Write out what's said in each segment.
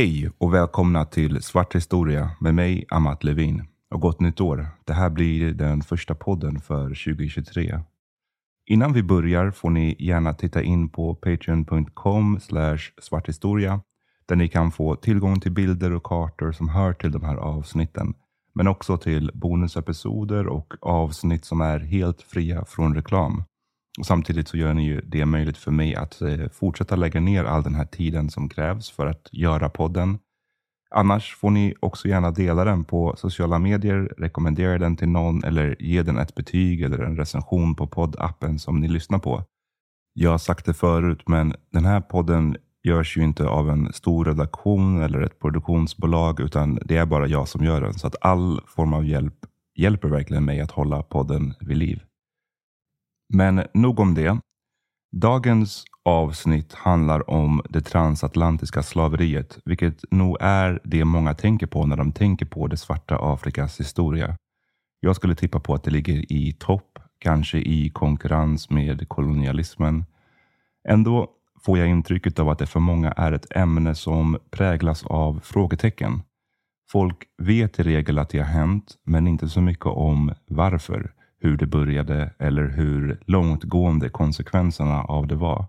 Hej och välkomna till Svart historia med mig, Amat Levin. Och gott nytt år. Det här blir den första podden för 2023. Innan vi börjar får ni gärna titta in på patreon.com svarthistoria där ni kan få tillgång till bilder och kartor som hör till de här avsnitten. Men också till bonusepisoder och avsnitt som är helt fria från reklam. Och samtidigt så gör ni ju det möjligt för mig att eh, fortsätta lägga ner all den här tiden som krävs för att göra podden. Annars får ni också gärna dela den på sociala medier, rekommendera den till någon eller ge den ett betyg eller en recension på poddappen som ni lyssnar på. Jag har sagt det förut, men den här podden görs ju inte av en stor redaktion eller ett produktionsbolag, utan det är bara jag som gör den. Så att all form av hjälp hjälper verkligen mig att hålla podden vid liv. Men nog om det. Dagens avsnitt handlar om det transatlantiska slaveriet, vilket nog är det många tänker på när de tänker på det svarta Afrikas historia. Jag skulle tippa på att det ligger i topp, kanske i konkurrens med kolonialismen. Ändå får jag intrycket av att det för många är ett ämne som präglas av frågetecken. Folk vet i regel att det har hänt, men inte så mycket om varför hur det började eller hur långtgående konsekvenserna av det var.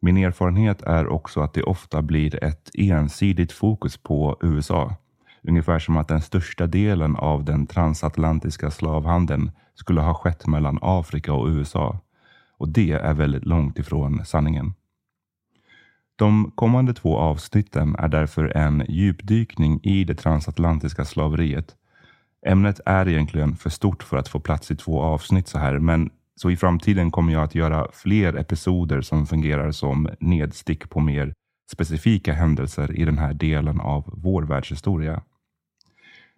Min erfarenhet är också att det ofta blir ett ensidigt fokus på USA. Ungefär som att den största delen av den transatlantiska slavhandeln skulle ha skett mellan Afrika och USA. Och det är väldigt långt ifrån sanningen. De kommande två avsnitten är därför en djupdykning i det transatlantiska slaveriet Ämnet är egentligen för stort för att få plats i två avsnitt så här, men så i framtiden kommer jag att göra fler episoder som fungerar som nedstick på mer specifika händelser i den här delen av vår världshistoria.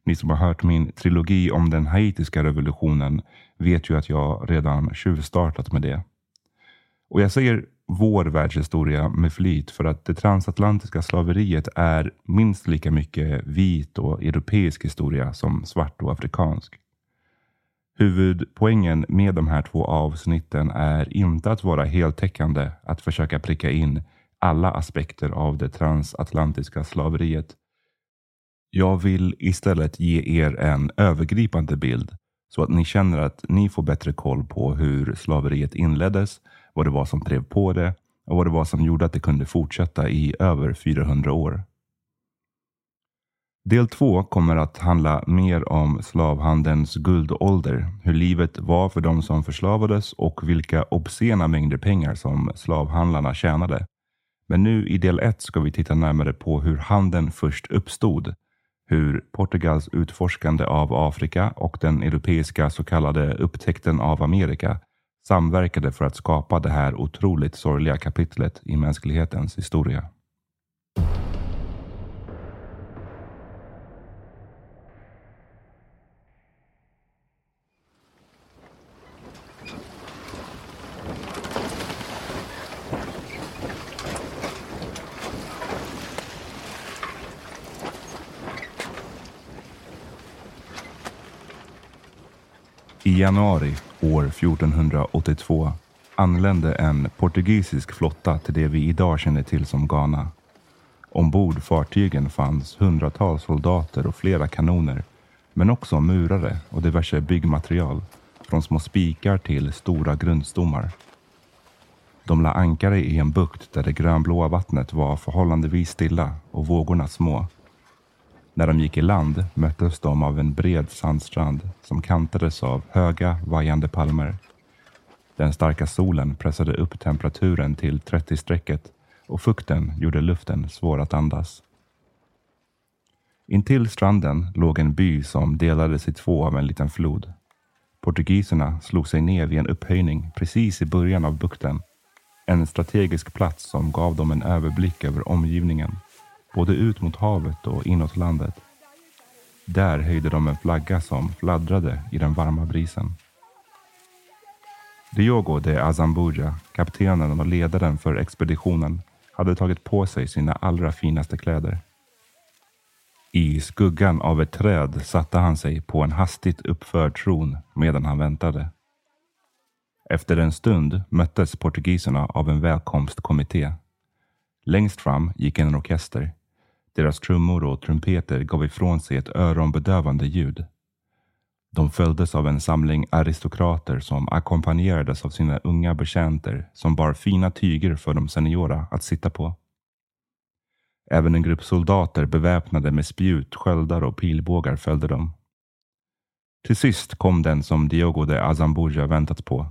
Ni som har hört min trilogi om den haitiska revolutionen vet ju att jag redan tjuvstartat med det. Och jag säger vår världshistoria med flit för att det transatlantiska slaveriet är minst lika mycket vit och europeisk historia som svart och afrikansk. Huvudpoängen med de här två avsnitten är inte att vara heltäckande, att försöka pricka in alla aspekter av det transatlantiska slaveriet. Jag vill istället ge er en övergripande bild så att ni känner att ni får bättre koll på hur slaveriet inleddes vad det var som drev på det och vad det var som gjorde att det kunde fortsätta i över 400 år. Del två kommer att handla mer om slavhandelns guldålder, hur livet var för de som förslavades och vilka obscena mängder pengar som slavhandlarna tjänade. Men nu i del ett ska vi titta närmare på hur handeln först uppstod, hur Portugals utforskande av Afrika och den europeiska så kallade upptäckten av Amerika samverkade för att skapa det här otroligt sorgliga kapitlet i mänsklighetens historia. I januari år 1482 anlände en portugisisk flotta till det vi idag känner till som Ghana. Ombord fartygen fanns hundratals soldater och flera kanoner, men också murare och diverse byggmaterial, från små spikar till stora grundstommar. De la ankare i en bukt där det grönblåa vattnet var förhållandevis stilla och vågorna små. När de gick i land möttes de av en bred sandstrand som kantades av höga, vajande palmer. Den starka solen pressade upp temperaturen till 30-strecket och fukten gjorde luften svår att andas. Intill stranden låg en by som delades i två av en liten flod. Portugiserna slog sig ner vid en upphöjning precis i början av bukten. En strategisk plats som gav dem en överblick över omgivningen, både ut mot havet och inåt landet. Där höjde de en flagga som fladdrade i den varma brisen. Diogo de Azambuja, kaptenen och ledaren för expeditionen, hade tagit på sig sina allra finaste kläder. I skuggan av ett träd satte han sig på en hastigt uppförd tron medan han väntade. Efter en stund möttes portugiserna av en välkomstkommitté. Längst fram gick en orkester. Deras trummor och trumpeter gav ifrån sig ett öronbedövande ljud. De följdes av en samling aristokrater som ackompanjerades av sina unga betjänter som bar fina tyger för de seniora att sitta på. Även en grupp soldater beväpnade med spjut, sköldar och pilbågar följde dem. Till sist kom den som Diogo de Azambuja väntat på.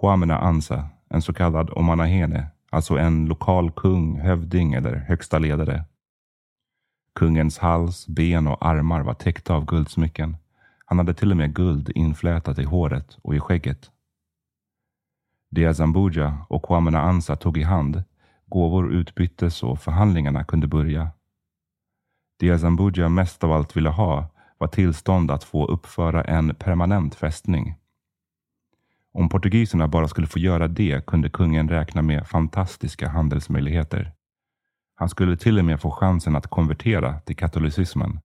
Kwamena Ansa, en så kallad Omanahene, alltså en lokal kung, hövding eller högsta ledare. Kungens hals, ben och armar var täckta av guldsmycken. Han hade till och med guld inflätat i håret och i skägget. Diazambuja och Kwamena Ansa tog i hand Gåvor utbyttes och förhandlingarna kunde börja. Diazambuja mest av allt ville ha var tillstånd att få uppföra en permanent fästning. Om portugiserna bara skulle få göra det kunde kungen räkna med fantastiska handelsmöjligheter. Han skulle till och med få chansen att konvertera till katolicismen.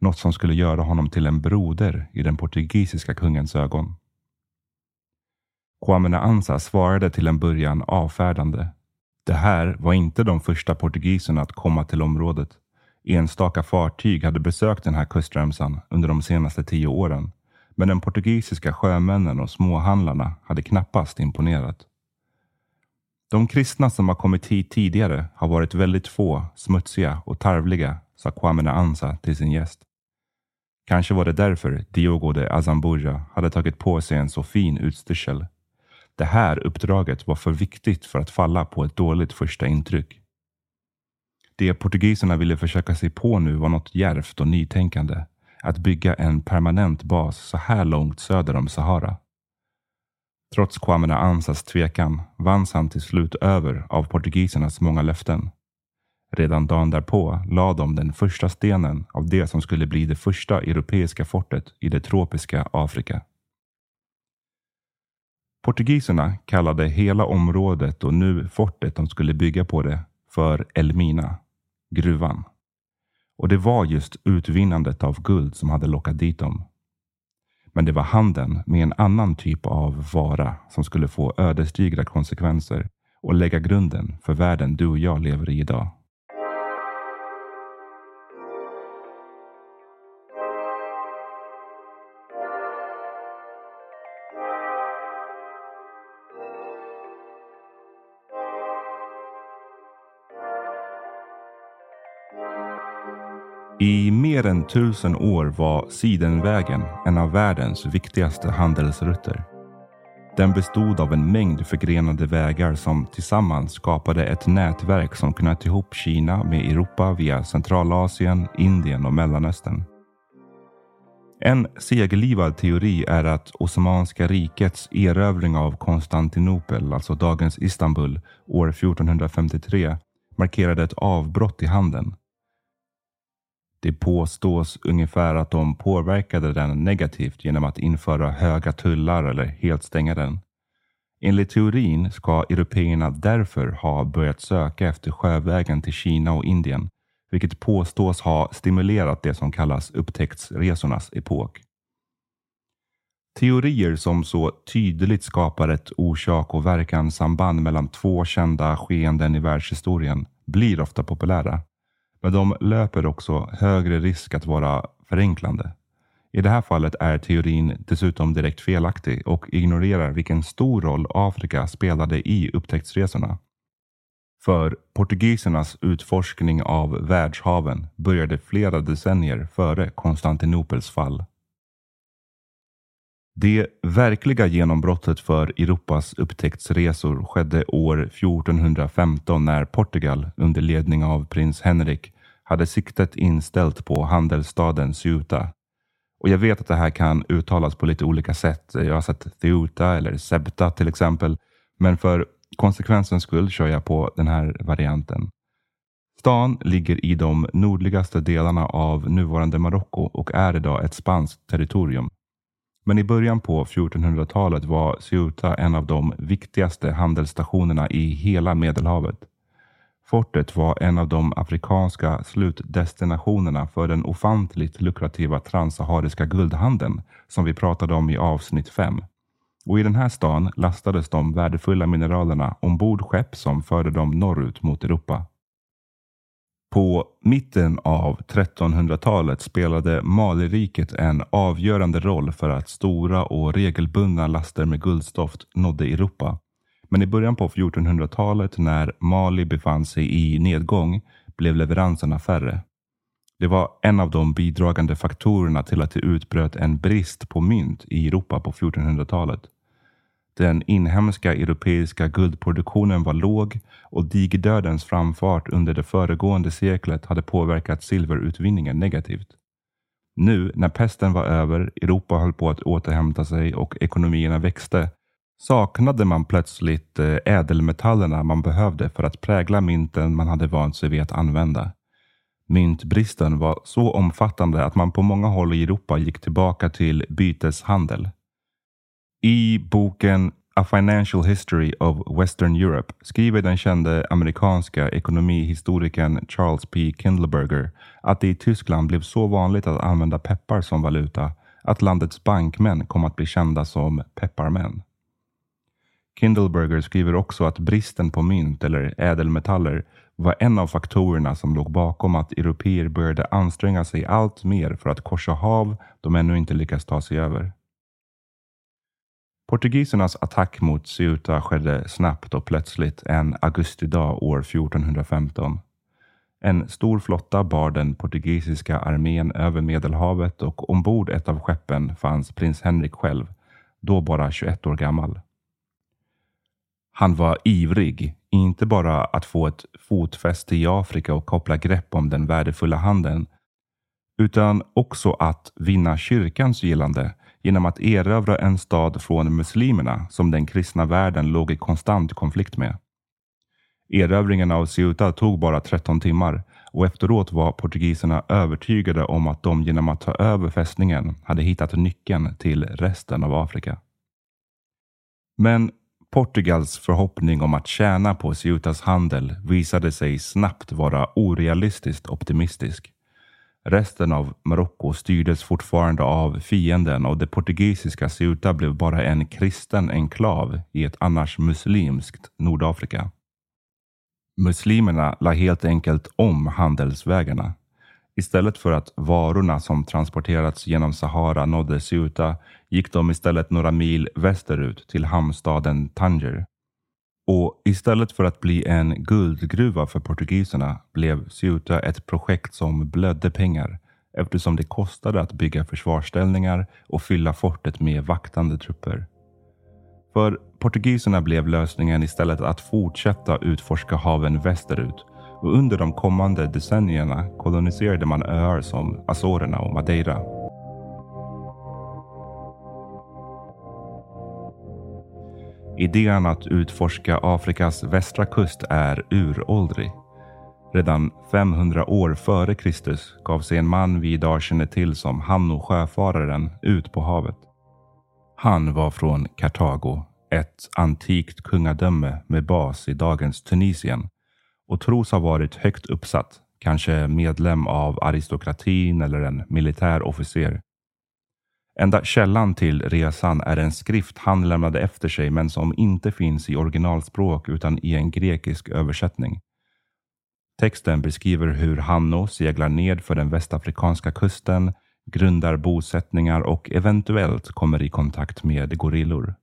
Något som skulle göra honom till en broder i den portugisiska kungens ögon. Kwame Ansa svarade till en början avfärdande det här var inte de första portugiserna att komma till området. Enstaka fartyg hade besökt den här kustremsan under de senaste tio åren. Men den portugisiska sjömännen och småhandlarna hade knappast imponerat. De kristna som har kommit hit tidigare har varit väldigt få, smutsiga och tarvliga, sa Kwamena Ansa till sin gäst. Kanske var det därför Diogo de Azambuja hade tagit på sig en så fin utstyrsel det här uppdraget var för viktigt för att falla på ett dåligt första intryck. Det portugiserna ville försöka sig på nu var något djärvt och nytänkande. Att bygga en permanent bas så här långt söder om Sahara. Trots Kwame Ansas tvekan vanns han till slut över av portugisernas många löften. Redan dagen därpå lade de den första stenen av det som skulle bli det första europeiska fortet i det tropiska Afrika. Portugiserna kallade hela området och nu fortet de skulle bygga på det för Elmina, gruvan. Och det var just utvinnandet av guld som hade lockat dit dem. Men det var handeln med en annan typ av vara som skulle få ödesdigra konsekvenser och lägga grunden för världen du och jag lever i idag. Mer än tusen år var Sidenvägen en av världens viktigaste handelsrutter. Den bestod av en mängd förgrenade vägar som tillsammans skapade ett nätverk som knöt ihop Kina med Europa via Centralasien, Indien och Mellanöstern. En segerlivad teori är att Osmanska rikets erövring av Konstantinopel, alltså dagens Istanbul, år 1453 markerade ett avbrott i handeln det påstås ungefär att de påverkade den negativt genom att införa höga tullar eller helt stänga den. Enligt teorin ska européerna därför ha börjat söka efter sjövägen till Kina och Indien, vilket påstås ha stimulerat det som kallas upptäcktsresornas epok. Teorier som så tydligt skapar ett orsak och verkan samband mellan två kända skeenden i världshistorien blir ofta populära. Men de löper också högre risk att vara förenklande. I det här fallet är teorin dessutom direkt felaktig och ignorerar vilken stor roll Afrika spelade i upptäcktsresorna. För portugisernas utforskning av världshaven började flera decennier före Konstantinopels fall. Det verkliga genombrottet för Europas upptäcktsresor skedde år 1415 när Portugal under ledning av prins Henrik hade siktet inställt på handelsstaden Ceuta. Och jag vet att det här kan uttalas på lite olika sätt. Jag har sett Ceuta eller Septa till exempel. Men för konsekvensens skull kör jag på den här varianten. Stan ligger i de nordligaste delarna av nuvarande Marocko och är idag ett spanskt territorium. Men i början på 1400-talet var Ceuta en av de viktigaste handelsstationerna i hela Medelhavet. Fortet var en av de afrikanska slutdestinationerna för den ofantligt lukrativa transsahariska guldhandeln som vi pratade om i avsnitt 5. Och i den här stan lastades de värdefulla mineralerna ombord skepp som förde dem norrut mot Europa. På mitten av 1300-talet spelade Maliriket en avgörande roll för att stora och regelbundna laster med guldstoft nådde Europa. Men i början på 1400-talet när Mali befann sig i nedgång blev leveranserna färre. Det var en av de bidragande faktorerna till att det utbröt en brist på mynt i Europa på 1400-talet. Den inhemska europeiska guldproduktionen var låg och digdödens framfart under det föregående seklet hade påverkat silverutvinningen negativt. Nu när pesten var över, Europa höll på att återhämta sig och ekonomierna växte, saknade man plötsligt eh, ädelmetallerna man behövde för att prägla mynten man hade vant sig vid att använda. Myntbristen var så omfattande att man på många håll i Europa gick tillbaka till byteshandel. I boken A Financial History of Western Europe skriver den kände amerikanska ekonomihistorikern Charles P. Kindleberger att det i Tyskland blev så vanligt att använda peppar som valuta att landets bankmän kom att bli kända som pepparmän. Kindleberger skriver också att bristen på mynt eller ädelmetaller var en av faktorerna som låg bakom att europeer började anstränga sig allt mer för att korsa hav de ännu inte lyckats ta sig över. Portugisernas attack mot Ceuta skedde snabbt och plötsligt en augustidag år 1415. En stor flotta bar den portugisiska armén över Medelhavet och ombord ett av skeppen fanns prins Henrik själv, då bara 21 år gammal. Han var ivrig, inte bara att få ett fotfäste i Afrika och koppla grepp om den värdefulla handeln, utan också att vinna kyrkans gillande genom att erövra en stad från muslimerna som den kristna världen låg i konstant konflikt med. Erövringen av Ceuta tog bara 13 timmar och efteråt var portugiserna övertygade om att de genom att ta över fästningen hade hittat nyckeln till resten av Afrika. Men Portugals förhoppning om att tjäna på Ceutas handel visade sig snabbt vara orealistiskt optimistisk. Resten av Marocko styrdes fortfarande av fienden och det portugisiska Ceuta blev bara en kristen enklav i ett annars muslimskt Nordafrika. Muslimerna la helt enkelt om handelsvägarna. Istället för att varorna som transporterats genom Sahara nådde Ceuta gick de istället några mil västerut till hamnstaden Tanger. Och istället för att bli en guldgruva för portugiserna blev Ceuta ett projekt som blödde pengar eftersom det kostade att bygga försvarsställningar och fylla fortet med vaktande trupper. För portugiserna blev lösningen istället att fortsätta utforska haven västerut och under de kommande decennierna koloniserade man öar som Azorerna och Madeira. Idén att utforska Afrikas västra kust är uråldrig. Redan 500 år före Kristus gav sig en man vi idag känner till som Hanno sjöfararen ut på havet. Han var från Kartago, ett antikt kungadöme med bas i dagens Tunisien och tros ha varit högt uppsatt, kanske medlem av aristokratin eller en militär officer. Enda källan till resan är en skrift han lämnade efter sig men som inte finns i originalspråk utan i en grekisk översättning. Texten beskriver hur Hanno seglar ned för den västafrikanska kusten, grundar bosättningar och eventuellt kommer i kontakt med gorillor.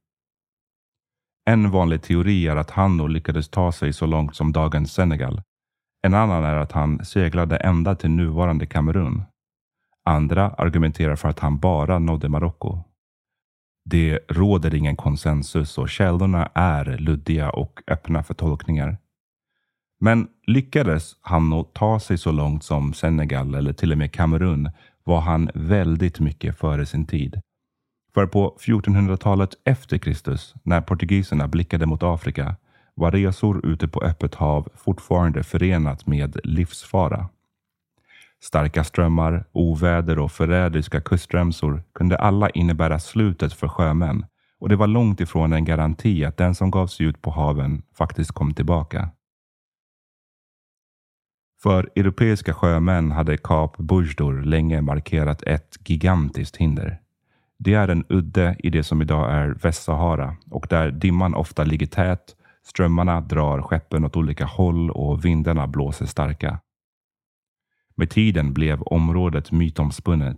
En vanlig teori är att Hanno lyckades ta sig så långt som dagens Senegal. En annan är att han seglade ända till nuvarande Kamerun. Andra argumenterar för att han bara nådde Marocko. Det råder ingen konsensus och källorna är luddiga och öppna för tolkningar. Men lyckades han ta sig så långt som Senegal eller till och med Kamerun var han väldigt mycket före sin tid. För på 1400-talet efter Kristus, när portugiserna blickade mot Afrika, var resor ute på öppet hav fortfarande förenat med livsfara. Starka strömmar, oväder och förrädiska kustremsor kunde alla innebära slutet för sjömän och det var långt ifrån en garanti att den som gav sig ut på haven faktiskt kom tillbaka. För europeiska sjömän hade Kap Bujdor länge markerat ett gigantiskt hinder. Det är en udde i det som idag är Västsahara och där dimman ofta ligger tät, strömmarna drar skeppen åt olika håll och vindarna blåser starka. Med tiden blev området mytomspunnet.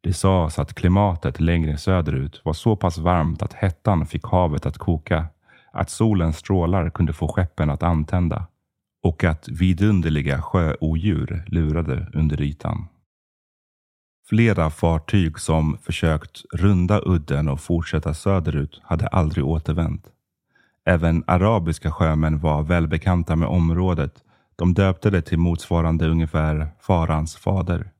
Det sades att klimatet längre söderut var så pass varmt att hettan fick havet att koka, att solens strålar kunde få skeppen att antända och att vidunderliga sjöodjur lurade under ytan. Flera fartyg som försökt runda udden och fortsätta söderut hade aldrig återvänt. Även arabiska sjömän var välbekanta med området. De döpte det till motsvarande ungefär farans fader.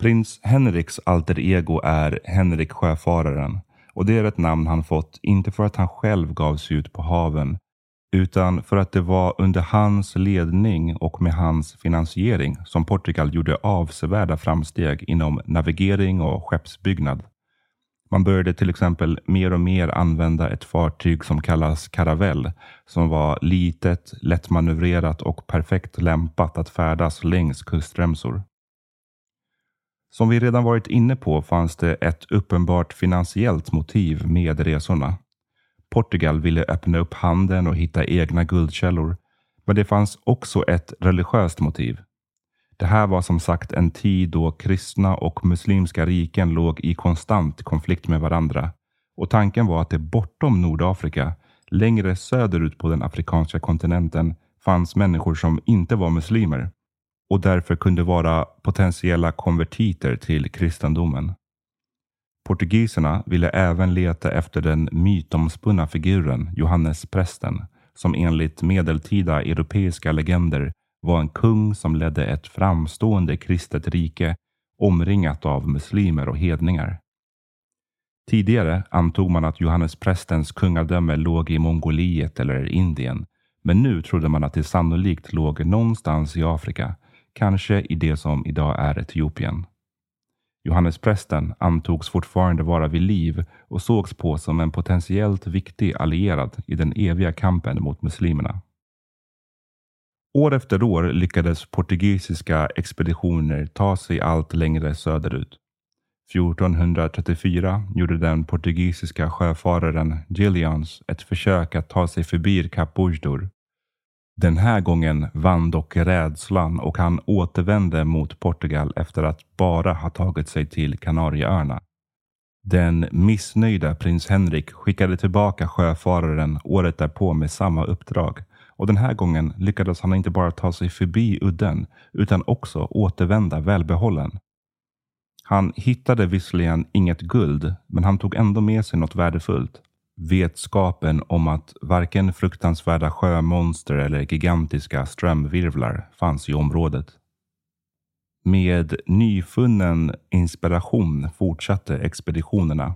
Prins Henriks alter ego är Henrik Sjöfararen och det är ett namn han fått inte för att han själv gav sig ut på haven utan för att det var under hans ledning och med hans finansiering som Portugal gjorde avsevärda framsteg inom navigering och skeppsbyggnad. Man började till exempel mer och mer använda ett fartyg som kallas karavell, som var litet, lättmanövrerat och perfekt lämpat att färdas längs kustremsor. Som vi redan varit inne på fanns det ett uppenbart finansiellt motiv med resorna. Portugal ville öppna upp handeln och hitta egna guldkällor. Men det fanns också ett religiöst motiv. Det här var som sagt en tid då kristna och muslimska riken låg i konstant konflikt med varandra. Och tanken var att det bortom Nordafrika, längre söderut på den afrikanska kontinenten, fanns människor som inte var muslimer och därför kunde vara potentiella konvertiter till kristendomen. Portugiserna ville även leta efter den mytomspunna figuren Johannes prästen, som enligt medeltida europeiska legender var en kung som ledde ett framstående kristet rike omringat av muslimer och hedningar. Tidigare antog man att Johannes prästens kungadöme låg i Mongoliet eller Indien, men nu trodde man att det sannolikt låg någonstans i Afrika, kanske i det som idag är Etiopien. Johannes prästen antogs fortfarande vara vid liv och sågs på som en potentiellt viktig allierad i den eviga kampen mot muslimerna. År efter år lyckades portugisiska expeditioner ta sig allt längre söderut. 1434 gjorde den portugisiska sjöfararen Gillians ett försök att ta sig förbi Kap Bujdor den här gången vann dock rädslan och han återvände mot Portugal efter att bara ha tagit sig till Kanarieöarna. Den missnöjda prins Henrik skickade tillbaka sjöfararen året därpå med samma uppdrag och den här gången lyckades han inte bara ta sig förbi udden utan också återvända välbehållen. Han hittade visserligen inget guld, men han tog ändå med sig något värdefullt vetskapen om att varken fruktansvärda sjömonster eller gigantiska strömvirvlar fanns i området. Med nyfunnen inspiration fortsatte expeditionerna.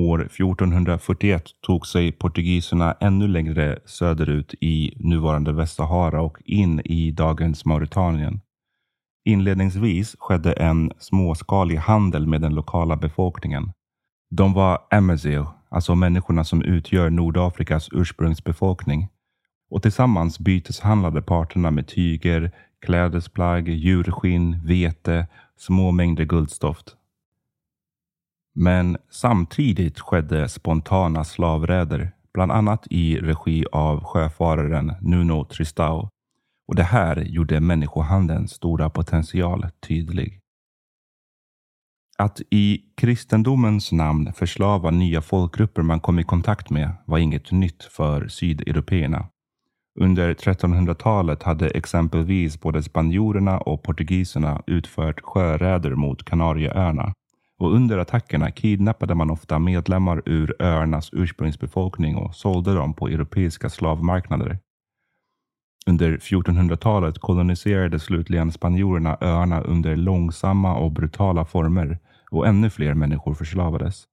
År 1441 tog sig portugiserna ännu längre söderut i nuvarande Västsahara och in i dagens Mauritanien. Inledningsvis skedde en småskalig handel med den lokala befolkningen. De var Amazigh alltså människorna som utgör Nordafrikas ursprungsbefolkning. Och tillsammans byteshandlade parterna med tyger, klädesplagg, djurskinn, vete, små mängder guldstoft. Men samtidigt skedde spontana slavräder, bland annat i regi av sjöfararen Nuno Tristão. Och det här gjorde människohandelns stora potential tydlig. Att i kristendomens namn förslava nya folkgrupper man kom i kontakt med var inget nytt för sydeuropeerna. Under 1300-talet hade exempelvis både spanjorerna och portugiserna utfört sjöräder mot Kanarieöarna och under attackerna kidnappade man ofta medlemmar ur öarnas ursprungsbefolkning och sålde dem på europeiska slavmarknader. Under 1400-talet koloniserade slutligen spanjorerna öarna under långsamma och brutala former och ännu fler människor förslavades.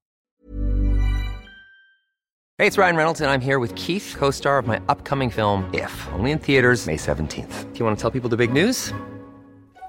Hej, det är Ryan Reynolds jag är här med Keith, co-star of my upcoming film If, only in theaters May 17th. Do you want to tell people the big news?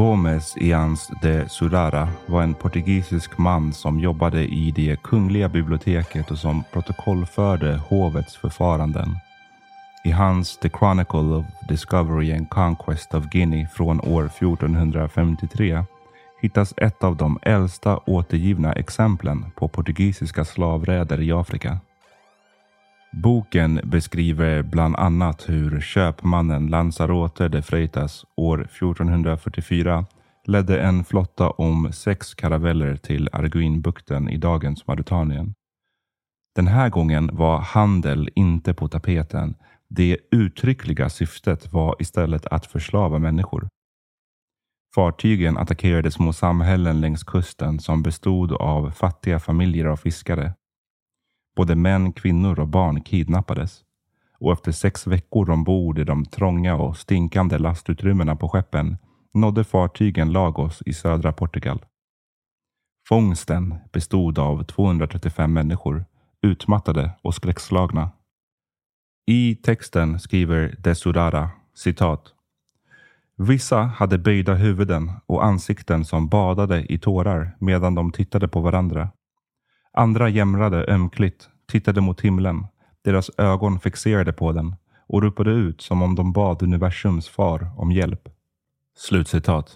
Gomes Ians de Surara var en portugisisk man som jobbade i det kungliga biblioteket och som protokollförde hovets förfaranden. I hans The Chronicle of Discovery and Conquest of Guinea från år 1453 hittas ett av de äldsta återgivna exemplen på portugisiska slavräder i Afrika. Boken beskriver bland annat hur köpmannen Lanzarote de Freitas år 1444 ledde en flotta om sex karaveller till Arguinbukten i dagens Mauritanien. Den här gången var handel inte på tapeten. Det uttryckliga syftet var istället att förslava människor. Fartygen attackerade små samhällen längs kusten som bestod av fattiga familjer av fiskare. Både män, kvinnor och barn kidnappades och efter sex veckor ombord i de trånga och stinkande lastutrymmena på skeppen nådde fartygen Lagos i södra Portugal. Fångsten bestod av 235 människor, utmattade och skräckslagna. I texten skriver Desurara citat. Vissa hade böjda huvuden och ansikten som badade i tårar medan de tittade på varandra. Andra jämrade ömkligt, tittade mot himlen, deras ögon fixerade på den och ropade ut som om de bad universums far om hjälp. Slutcitat.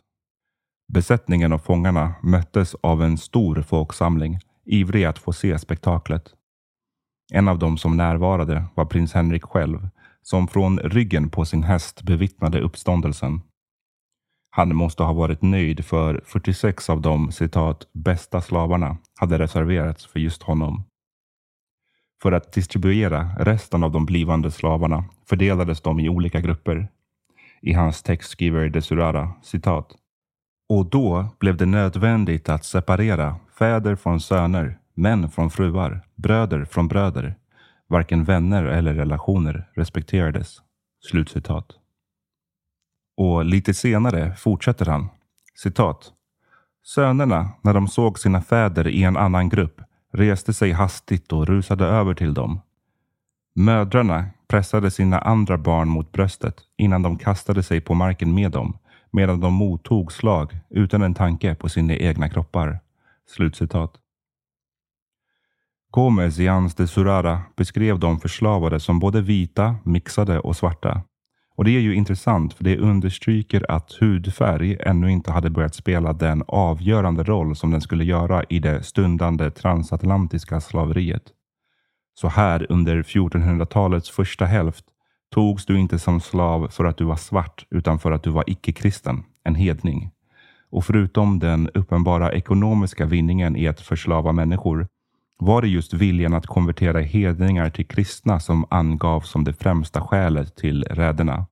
Besättningen och fångarna möttes av en stor folksamling, ivriga att få se spektaklet. En av dem som närvarade var prins Henrik själv, som från ryggen på sin häst bevittnade uppståndelsen. Han måste ha varit nöjd för 46 av de citat bästa slavarna hade reserverats för just honom. För att distribuera resten av de blivande slavarna fördelades de i olika grupper. I hans text skriver Desurara citat. Och då blev det nödvändigt att separera fäder från söner, män från fruar, bröder från bröder. Varken vänner eller relationer respekterades. Slutcitat. Och lite senare fortsätter han. Citat. Sönerna, när de såg sina fäder i en annan grupp, reste sig hastigt och rusade över till dem. Mödrarna pressade sina andra barn mot bröstet innan de kastade sig på marken med dem, medan de mottog slag utan en tanke på sina egna kroppar. Slutcitat. Gomez i Ans de Surara beskrev de förslavade som både vita, mixade och svarta. Och det är ju intressant för det understryker att hudfärg ännu inte hade börjat spela den avgörande roll som den skulle göra i det stundande transatlantiska slaveriet. Så här under 1400-talets första hälft togs du inte som slav för att du var svart utan för att du var icke-kristen, en hedning. Och förutom den uppenbara ekonomiska vinningen i att förslava människor var det just viljan att konvertera hedningar till kristna som angavs som det främsta skälet till räderna.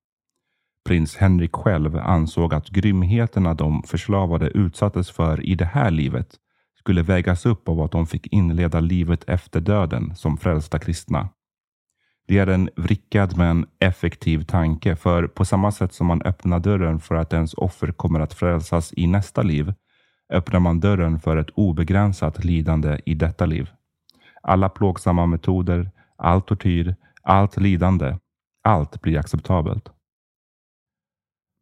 Prins Henrik själv ansåg att grymheterna de förslavade utsattes för i det här livet skulle vägas upp av att de fick inleda livet efter döden som frälsta kristna. Det är en vrickad men effektiv tanke, för på samma sätt som man öppnar dörren för att ens offer kommer att frälsas i nästa liv, öppnar man dörren för ett obegränsat lidande i detta liv. Alla plågsamma metoder, all tortyr, allt lidande, allt blir acceptabelt.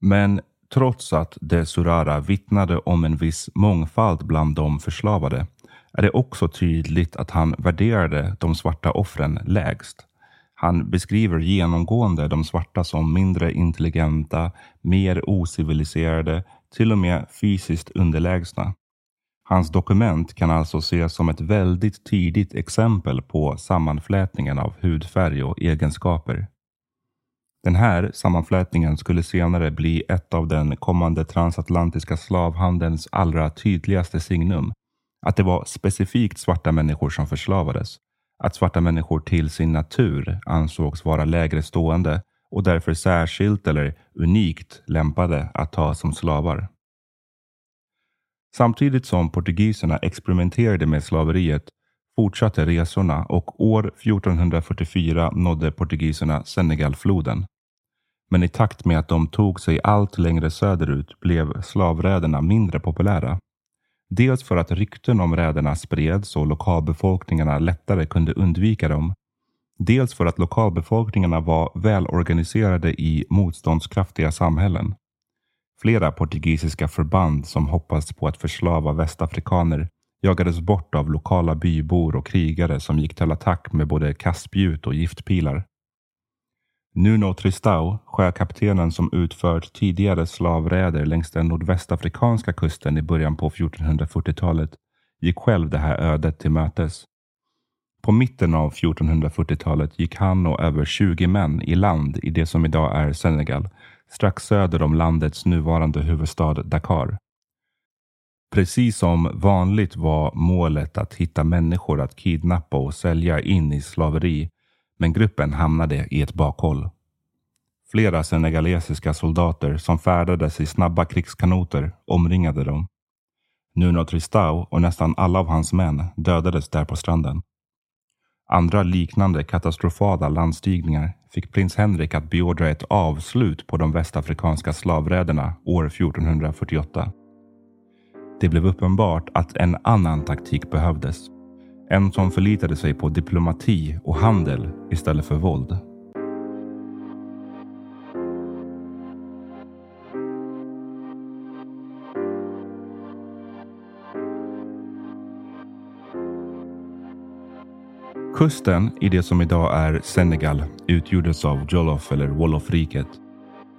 Men trots att de Surara vittnade om en viss mångfald bland de förslavade är det också tydligt att han värderade de svarta offren lägst. Han beskriver genomgående de svarta som mindre intelligenta, mer ociviliserade, till och med fysiskt underlägsna. Hans dokument kan alltså ses som ett väldigt tidigt exempel på sammanflätningen av hudfärg och egenskaper. Den här sammanflätningen skulle senare bli ett av den kommande transatlantiska slavhandelns allra tydligaste signum. Att det var specifikt svarta människor som förslavades. Att svarta människor till sin natur ansågs vara lägre stående och därför särskilt eller unikt lämpade att ta som slavar. Samtidigt som portugiserna experimenterade med slaveriet fortsatte resorna och år 1444 nådde portugiserna Senegalfloden. Men i takt med att de tog sig allt längre söderut blev slavräderna mindre populära. Dels för att rykten om räderna spreds och lokalbefolkningarna lättare kunde undvika dem. Dels för att lokalbefolkningarna var välorganiserade i motståndskraftiga samhällen. Flera portugisiska förband som hoppades på att förslava västafrikaner jagades bort av lokala bybor och krigare som gick till attack med både kastspjut och giftpilar. Nuno Tristão, sjökaptenen som utfört tidigare slavräder längs den nordvästafrikanska kusten i början på 1440-talet, gick själv det här ödet till mötes. På mitten av 1440-talet gick han och över 20 män i land i det som idag är Senegal, strax söder om landets nuvarande huvudstad Dakar. Precis som vanligt var målet att hitta människor att kidnappa och sälja in i slaveri, men gruppen hamnade i ett bakhåll. Flera senegalesiska soldater som färdades i snabba krigskanoter omringade dem. Nuno Tristão och nästan alla av hans män dödades där på stranden. Andra liknande katastrofala landstigningar fick prins Henrik att beordra ett avslut på de västafrikanska slavräderna år 1448. Det blev uppenbart att en annan taktik behövdes. En som förlitade sig på diplomati och handel istället för våld. Kusten i det som idag är Senegal utgjordes av Jolof eller Wolofriket.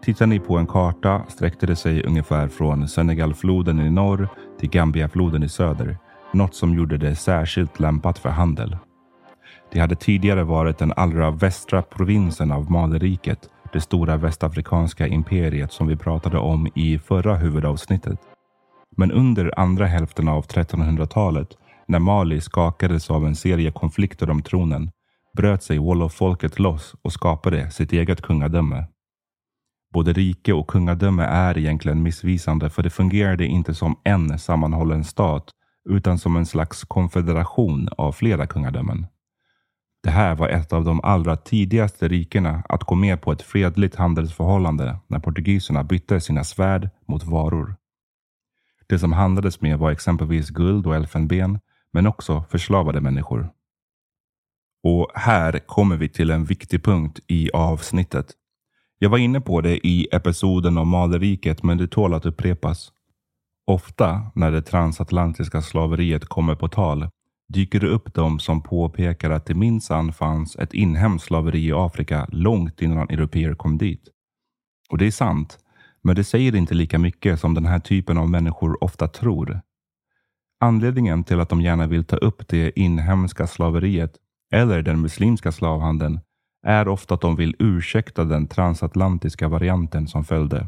Tittar ni på en karta sträckte det sig ungefär från Senegalfloden i norr till Gambiafloden i söder. Något som gjorde det särskilt lämpat för handel. Det hade tidigare varit den allra västra provinsen av Maleriket, det stora västafrikanska imperiet som vi pratade om i förra huvudavsnittet. Men under andra hälften av 1300-talet när Mali skakades av en serie konflikter om tronen bröt sig Wolof-folket loss och skapade sitt eget kungadöme. Både rike och kungadöme är egentligen missvisande för det fungerade inte som en sammanhållen stat utan som en slags konfederation av flera kungadömen. Det här var ett av de allra tidigaste rikena att gå med på ett fredligt handelsförhållande när portugiserna bytte sina svärd mot varor. Det som handlades med var exempelvis guld och elfenben men också förslavade människor. Och här kommer vi till en viktig punkt i avsnittet. Jag var inne på det i episoden om Maleriket, men det tål att upprepas. Ofta när det transatlantiska slaveriet kommer på tal dyker det upp de som påpekar att det minsann fanns ett inhemskt slaveri i Afrika långt innan europeer kom dit. Och det är sant, men det säger inte lika mycket som den här typen av människor ofta tror. Anledningen till att de gärna vill ta upp det inhemska slaveriet eller den muslimska slavhandeln är ofta att de vill ursäkta den transatlantiska varianten som följde.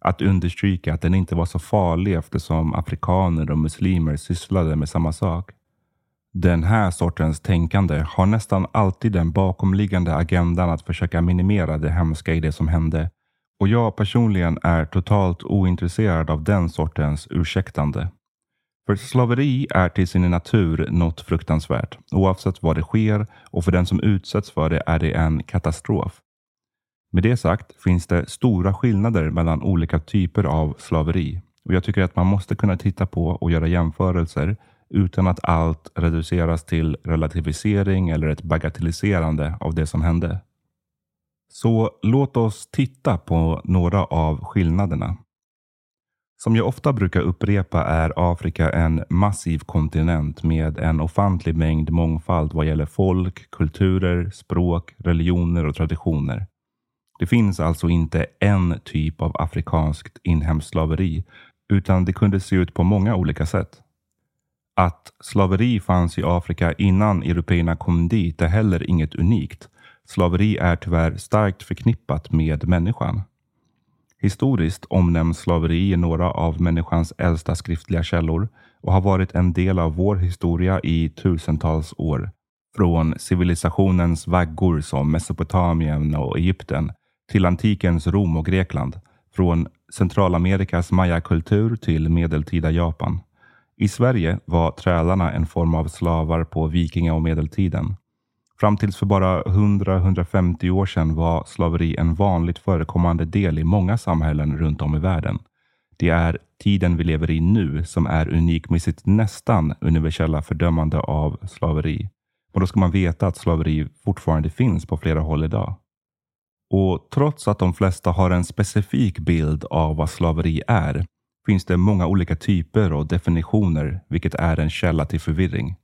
Att understryka att den inte var så farlig eftersom afrikaner och muslimer sysslade med samma sak. Den här sortens tänkande har nästan alltid den bakomliggande agendan att försöka minimera det hemska i det som hände. Och jag personligen är totalt ointresserad av den sortens ursäktande. För slaveri är till sin natur något fruktansvärt, oavsett vad det sker och för den som utsätts för det är det en katastrof. Med det sagt finns det stora skillnader mellan olika typer av slaveri och jag tycker att man måste kunna titta på och göra jämförelser utan att allt reduceras till relativisering eller ett bagatelliserande av det som hände. Så låt oss titta på några av skillnaderna. Som jag ofta brukar upprepa är Afrika en massiv kontinent med en ofantlig mängd mångfald vad gäller folk, kulturer, språk, religioner och traditioner. Det finns alltså inte en typ av afrikanskt inhemskt slaveri, utan det kunde se ut på många olika sätt. Att slaveri fanns i Afrika innan européerna kom dit är heller inget unikt. Slaveri är tyvärr starkt förknippat med människan. Historiskt omnämns slaveri i några av människans äldsta skriftliga källor och har varit en del av vår historia i tusentals år. Från civilisationens vaggor som Mesopotamien och Egypten till antikens Rom och Grekland. Från Centralamerikas mayakultur till medeltida Japan. I Sverige var trälarna en form av slavar på vikinga och medeltiden. Fram tills för bara 100-150 år sedan var slaveri en vanligt förekommande del i många samhällen runt om i världen. Det är tiden vi lever i nu som är unik med sitt nästan universella fördömande av slaveri. Och då ska man veta att slaveri fortfarande finns på flera håll idag. Och trots att de flesta har en specifik bild av vad slaveri är finns det många olika typer och definitioner, vilket är en källa till förvirring.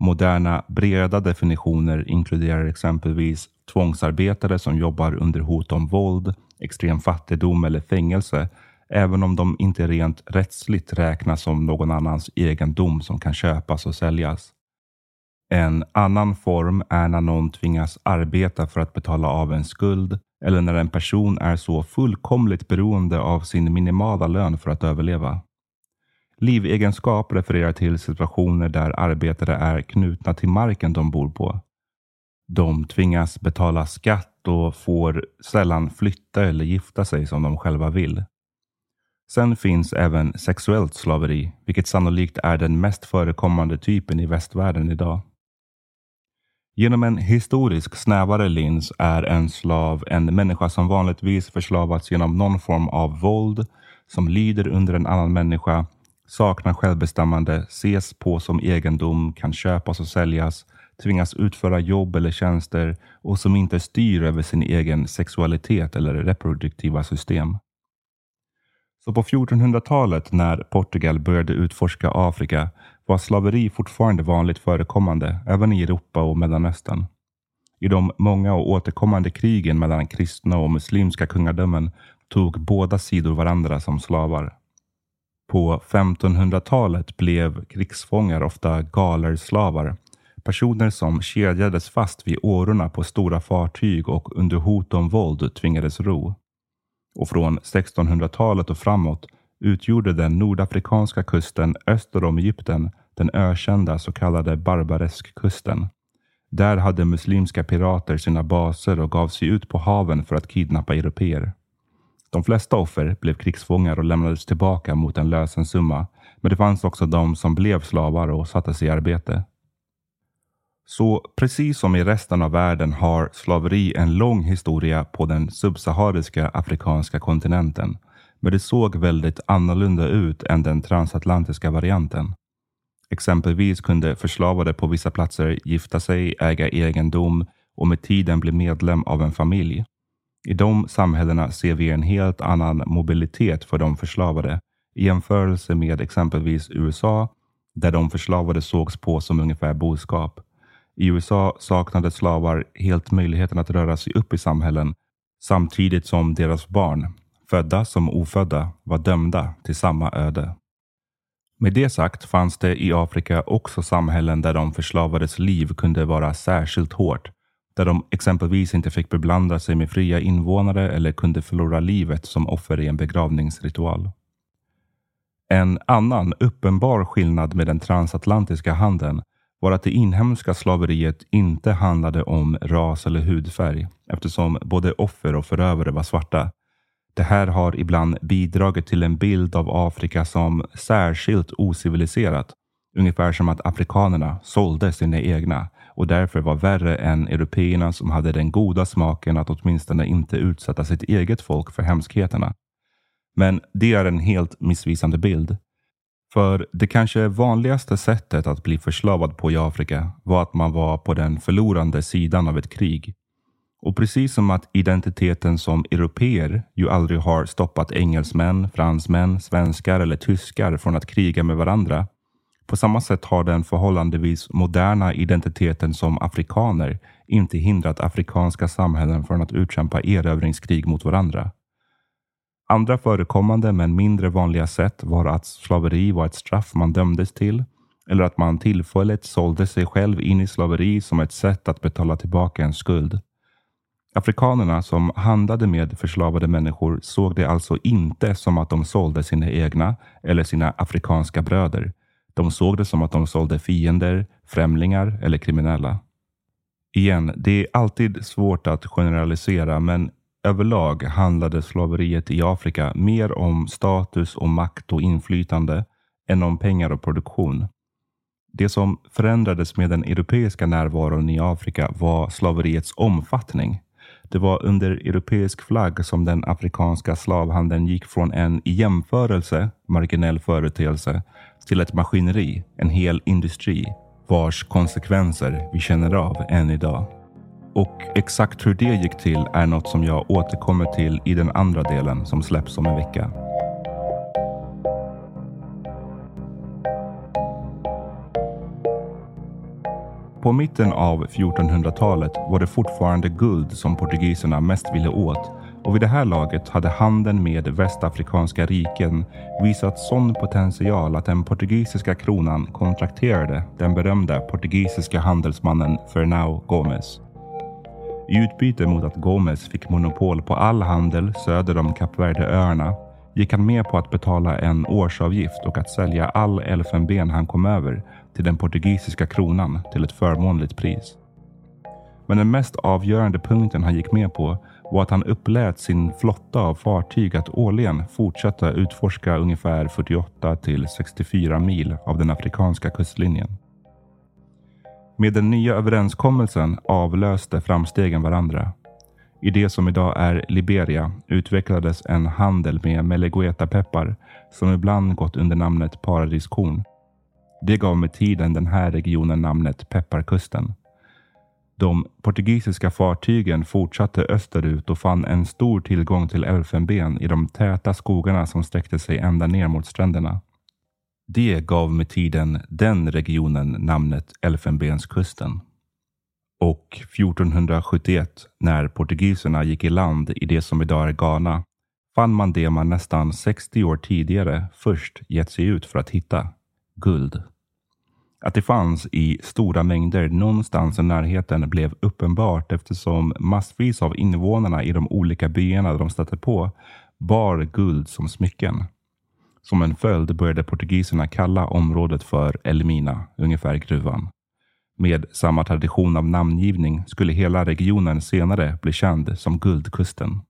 Moderna breda definitioner inkluderar exempelvis tvångsarbetare som jobbar under hot om våld, extrem fattigdom eller fängelse, även om de inte rent rättsligt räknas som någon annans egendom som kan köpas och säljas. En annan form är när någon tvingas arbeta för att betala av en skuld eller när en person är så fullkomligt beroende av sin minimala lön för att överleva. Livegenskap refererar till situationer där arbetare är knutna till marken de bor på. De tvingas betala skatt och får sällan flytta eller gifta sig som de själva vill. Sen finns även sexuellt slaveri, vilket sannolikt är den mest förekommande typen i västvärlden idag. Genom en historisk snävare lins är en slav en människa som vanligtvis förslavats genom någon form av våld, som lyder under en annan människa, saknar självbestämmande, ses på som egendom, kan köpas och säljas, tvingas utföra jobb eller tjänster och som inte styr över sin egen sexualitet eller reproduktiva system. Så på 1400-talet när Portugal började utforska Afrika var slaveri fortfarande vanligt förekommande även i Europa och Mellanöstern. I de många och återkommande krigen mellan kristna och muslimska kungadömen tog båda sidor varandra som slavar. På 1500-talet blev krigsfångar ofta galerslavar, personer som kedjades fast vid årorna på stora fartyg och under hot om våld tvingades ro. Och från 1600-talet och framåt utgjorde den nordafrikanska kusten öster om Egypten den ökända så kallade Barbareskkusten. Där hade muslimska pirater sina baser och gav sig ut på haven för att kidnappa europeer. De flesta offer blev krigsfångar och lämnades tillbaka mot en lösensumma, men det fanns också de som blev slavar och sattes i arbete. Så precis som i resten av världen har slaveri en lång historia på den subsahariska afrikanska kontinenten men det såg väldigt annorlunda ut än den transatlantiska varianten. Exempelvis kunde förslavade på vissa platser gifta sig, äga egendom och med tiden bli medlem av en familj. I de samhällena ser vi en helt annan mobilitet för de förslavade i jämförelse med exempelvis USA där de förslavade sågs på som ungefär boskap. I USA saknade slavar helt möjligheten att röra sig upp i samhällen samtidigt som deras barn, födda som ofödda, var dömda till samma öde. Med det sagt fanns det i Afrika också samhällen där de förslavades liv kunde vara särskilt hårt där de exempelvis inte fick beblanda sig med fria invånare eller kunde förlora livet som offer i en begravningsritual. En annan uppenbar skillnad med den transatlantiska handeln var att det inhemska slaveriet inte handlade om ras eller hudfärg eftersom både offer och förövare var svarta. Det här har ibland bidragit till en bild av Afrika som särskilt ociviliserat. Ungefär som att afrikanerna sålde sina egna och därför var värre än européerna som hade den goda smaken att åtminstone inte utsätta sitt eget folk för hemskheterna. Men det är en helt missvisande bild. För det kanske vanligaste sättet att bli förslavad på i Afrika var att man var på den förlorande sidan av ett krig. Och precis som att identiteten som europeer ju aldrig har stoppat engelsmän, fransmän, svenskar eller tyskar från att kriga med varandra. På samma sätt har den förhållandevis moderna identiteten som afrikaner inte hindrat afrikanska samhällen från att utkämpa erövringskrig mot varandra. Andra förekommande men mindre vanliga sätt var att slaveri var ett straff man dömdes till eller att man tillfälligt sålde sig själv in i slaveri som ett sätt att betala tillbaka en skuld. Afrikanerna som handlade med förslavade människor såg det alltså inte som att de sålde sina egna eller sina afrikanska bröder. De såg det som att de sålde fiender, främlingar eller kriminella. Igen, det är alltid svårt att generalisera, men Överlag handlade slaveriet i Afrika mer om status och makt och inflytande än om pengar och produktion. Det som förändrades med den europeiska närvaron i Afrika var slaveriets omfattning. Det var under europeisk flagg som den afrikanska slavhandeln gick från en i jämförelse marginell företeelse till ett maskineri, en hel industri vars konsekvenser vi känner av än idag. Och exakt hur det gick till är något som jag återkommer till i den andra delen som släpps om en vecka. På mitten av 1400-talet var det fortfarande guld som portugiserna mest ville åt och vid det här laget hade handeln med västafrikanska riken visat sån potential att den portugisiska kronan kontrakterade den berömda portugisiska handelsmannen Fernão Gomes. I utbyte mot att Gomes fick monopol på all handel söder om Kap Verde-öarna gick han med på att betala en årsavgift och att sälja all elfenben han kom över till den portugisiska kronan till ett förmånligt pris. Men den mest avgörande punkten han gick med på var att han upplät sin flotta av fartyg att årligen fortsätta utforska ungefär 48 till 64 mil av den afrikanska kustlinjen. Med den nya överenskommelsen avlöste framstegen varandra. I det som idag är Liberia utvecklades en handel med melegueta-peppar som ibland gått under namnet paradiskorn. Det gav med tiden den här regionen namnet Pepparkusten. De portugisiska fartygen fortsatte österut och fann en stor tillgång till elfenben i de täta skogarna som sträckte sig ända ner mot stränderna. Det gav med tiden den regionen namnet Elfenbenskusten. Och 1471, när portugiserna gick i land i det som idag är Ghana, fann man det man nästan 60 år tidigare först gett sig ut för att hitta, guld. Att det fanns i stora mängder någonstans i närheten blev uppenbart eftersom massvis av invånarna i de olika byarna de stötte på bar guld som smycken. Som en följd började portugiserna kalla området för Elmina, ungefär gruvan. Med samma tradition av namngivning skulle hela regionen senare bli känd som Guldkusten.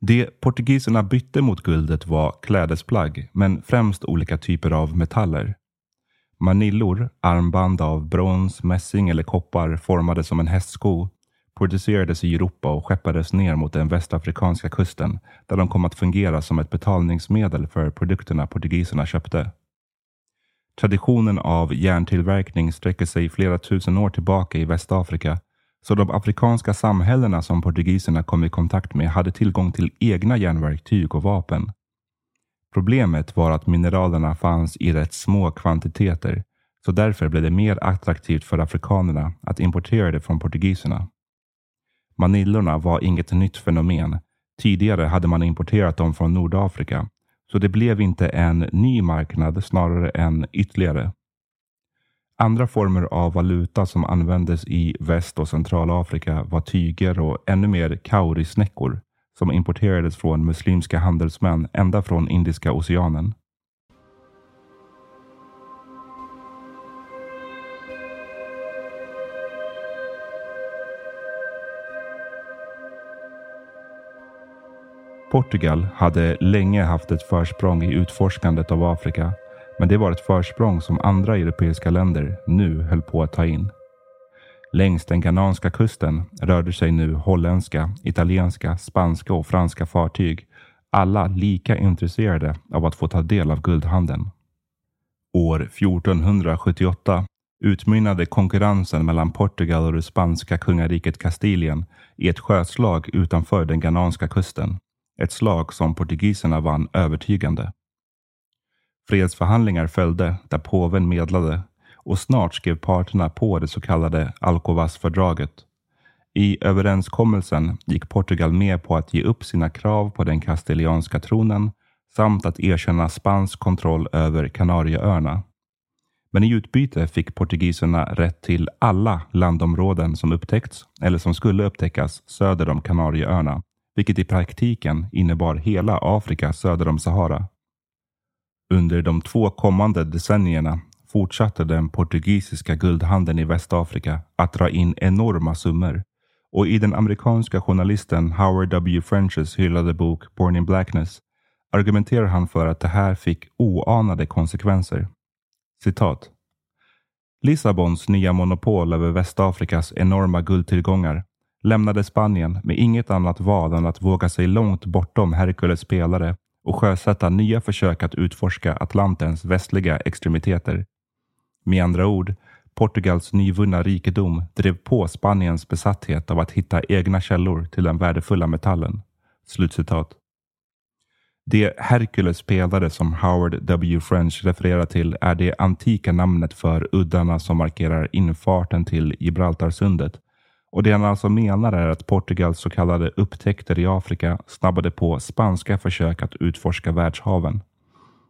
Det portugiserna bytte mot guldet var klädesplagg, men främst olika typer av metaller. Manillor, armband av brons, mässing eller koppar formade som en hästsko producerades i Europa och skeppades ner mot den västafrikanska kusten där de kom att fungera som ett betalningsmedel för produkterna portugiserna köpte. Traditionen av järntillverkning sträcker sig flera tusen år tillbaka i Västafrika så de afrikanska samhällena som portugiserna kom i kontakt med hade tillgång till egna järnverktyg och vapen. Problemet var att mineralerna fanns i rätt små kvantiteter så därför blev det mer attraktivt för afrikanerna att importera det från portugiserna. Manillorna var inget nytt fenomen. Tidigare hade man importerat dem från Nordafrika, så det blev inte en ny marknad, snarare en ytterligare. Andra former av valuta som användes i Väst och Centralafrika var tyger och ännu mer kaurisnäckor som importerades från muslimska handelsmän ända från Indiska oceanen. Portugal hade länge haft ett försprång i utforskandet av Afrika, men det var ett försprång som andra europeiska länder nu höll på att ta in. Längs den ghananska kusten rörde sig nu holländska, italienska, spanska och franska fartyg, alla lika intresserade av att få ta del av guldhandeln. År 1478 utmynnade konkurrensen mellan Portugal och det spanska kungariket Kastilien i ett sjöslag utanför den ghananska kusten. Ett slag som portugiserna vann övertygande. Fredsförhandlingar följde där påven medlade och snart skrev parterna på det så kallade Alcovas-fördraget. I överenskommelsen gick Portugal med på att ge upp sina krav på den kastilianska tronen samt att erkänna spansk kontroll över Kanarieöarna. Men i utbyte fick portugiserna rätt till alla landområden som upptäckts eller som skulle upptäckas söder om Kanarieöarna vilket i praktiken innebar hela Afrika söder om Sahara. Under de två kommande decennierna fortsatte den portugisiska guldhandeln i Västafrika att dra in enorma summor och i den amerikanska journalisten Howard W. Frenches hyllade bok Born in Blackness argumenterar han för att det här fick oanade konsekvenser. Citat. Lissabons nya monopol över Västafrikas enorma guldtillgångar lämnade Spanien med inget annat val än att våga sig långt bortom Herkules spelare och sjösätta nya försök att utforska Atlantens västliga extremiteter. Med andra ord, Portugals nyvunna rikedom drev på Spaniens besatthet av att hitta egna källor till den värdefulla metallen. Slutcitat. Det Hercules pelare som Howard W. French refererar till är det antika namnet för uddarna som markerar infarten till Gibraltarsundet och det han alltså menar är att Portugals så kallade upptäckter i Afrika snabbade på spanska försök att utforska världshaven.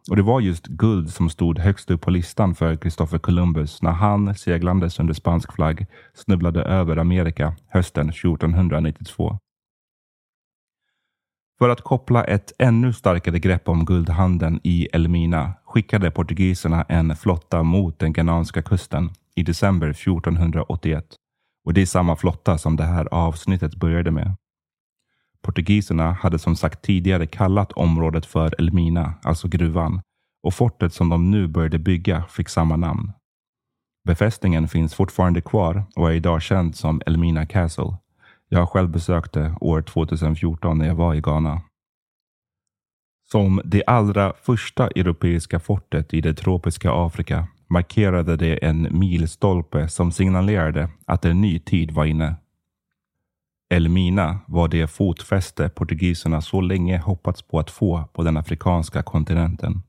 Och det var just guld som stod högst upp på listan för Christopher Columbus när han, seglandes under spansk flagg, snubblade över Amerika hösten 1492. För att koppla ett ännu starkare grepp om guldhandeln i Elmina skickade portugiserna en flotta mot den ghananska kusten i december 1481. Och det är samma flotta som det här avsnittet började med. Portugiserna hade som sagt tidigare kallat området för Elmina, alltså gruvan, och fortet som de nu började bygga fick samma namn. Befästningen finns fortfarande kvar och är idag känd som Elmina Castle. Jag har själv besökt det år 2014 när jag var i Ghana. Som det allra första europeiska fortet i det tropiska Afrika markerade det en milstolpe som signalerade att en ny tid var inne. Elmina var det fotfäste portugiserna så länge hoppats på att få på den afrikanska kontinenten.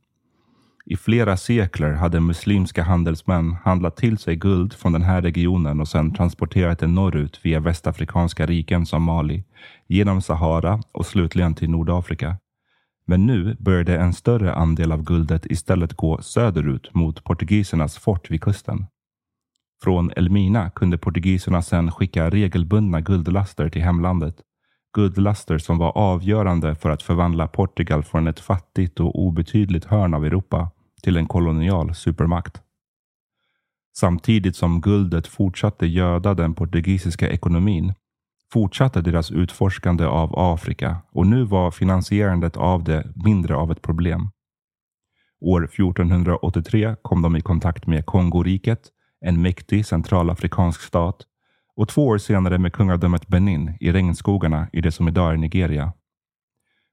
I flera sekler hade muslimska handelsmän handlat till sig guld från den här regionen och sedan transporterat det norrut via västafrikanska riken som Mali, genom Sahara och slutligen till Nordafrika. Men nu började en större andel av guldet istället gå söderut mot portugisernas fort vid kusten. Från Elmina kunde portugiserna sedan skicka regelbundna guldlaster till hemlandet. Guldlaster som var avgörande för att förvandla Portugal från ett fattigt och obetydligt hörn av Europa till en kolonial supermakt. Samtidigt som guldet fortsatte göda den portugisiska ekonomin fortsatte deras utforskande av Afrika och nu var finansierandet av det mindre av ett problem. År 1483 kom de i kontakt med Kongoriket, en mäktig centralafrikansk stat och två år senare med kungadömet Benin i regnskogarna i det som idag är Nigeria.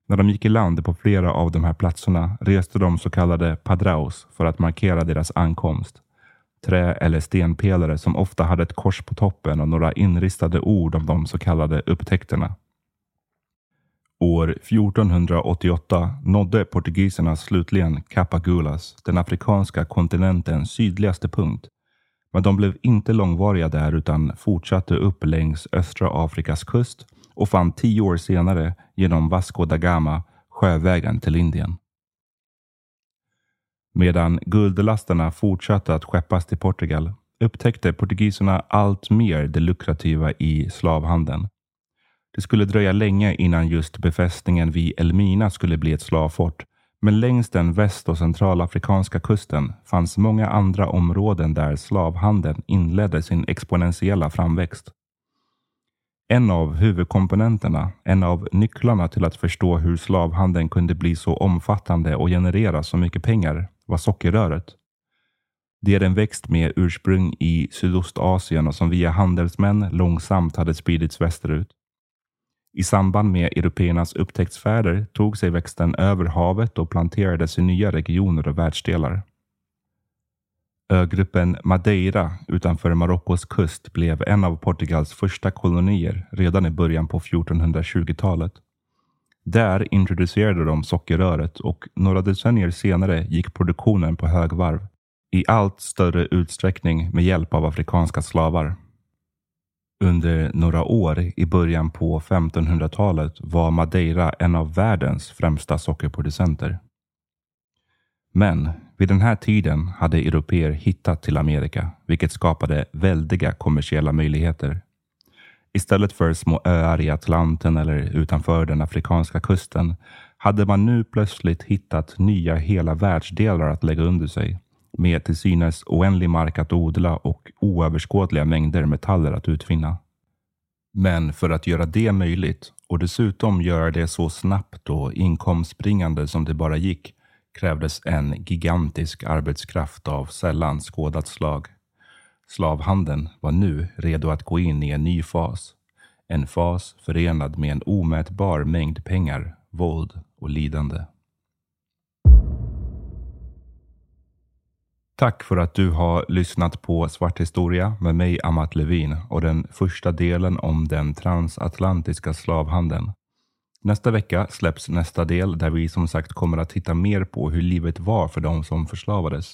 När de gick i land på flera av de här platserna reste de så kallade padraus för att markera deras ankomst trä eller stenpelare som ofta hade ett kors på toppen och några inristade ord om de så kallade upptäckterna. År 1488 nådde portugiserna slutligen Capagulas, den afrikanska kontinentens sydligaste punkt. Men de blev inte långvariga där utan fortsatte upp längs östra Afrikas kust och fann tio år senare genom Vasco da Gama sjövägen till Indien. Medan guldlasterna fortsatte att skeppas till Portugal upptäckte portugiserna allt mer det lukrativa i slavhandeln. Det skulle dröja länge innan just befästningen vid Elmina skulle bli ett slavfort, men längs den väst och centralafrikanska kusten fanns många andra områden där slavhandeln inledde sin exponentiella framväxt. En av huvudkomponenterna, en av nycklarna till att förstå hur slavhandeln kunde bli så omfattande och generera så mycket pengar var sockerröret. Det är en växt med ursprung i Sydostasien och som via handelsmän långsamt hade spridits västerut. I samband med européernas upptäcktsfärder tog sig växten över havet och planterades i nya regioner och världsdelar. Ögruppen Madeira utanför Marockos kust blev en av Portugals första kolonier redan i början på 1420-talet. Där introducerade de sockerröret och några decennier senare gick produktionen på högvarv i allt större utsträckning med hjälp av afrikanska slavar. Under några år i början på 1500-talet var Madeira en av världens främsta sockerproducenter. Men vid den här tiden hade europeer hittat till Amerika, vilket skapade väldiga kommersiella möjligheter. Istället för små öar i Atlanten eller utanför den afrikanska kusten hade man nu plötsligt hittat nya hela världsdelar att lägga under sig med till synes oändlig mark att odla och oöverskådliga mängder metaller att utvinna. Men för att göra det möjligt och dessutom göra det så snabbt och inkomstbringande som det bara gick krävdes en gigantisk arbetskraft av sällan skådat slag. Slavhandeln var nu redo att gå in i en ny fas. En fas förenad med en omätbar mängd pengar, våld och lidande. Tack för att du har lyssnat på Svart historia med mig Amat Levin och den första delen om den transatlantiska slavhandeln. Nästa vecka släpps nästa del där vi som sagt kommer att titta mer på hur livet var för de som förslavades.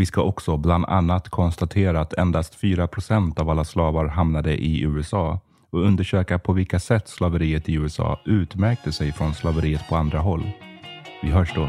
Vi ska också bland annat konstatera att endast 4 procent av alla slavar hamnade i USA och undersöka på vilka sätt slaveriet i USA utmärkte sig från slaveriet på andra håll. Vi hörs då.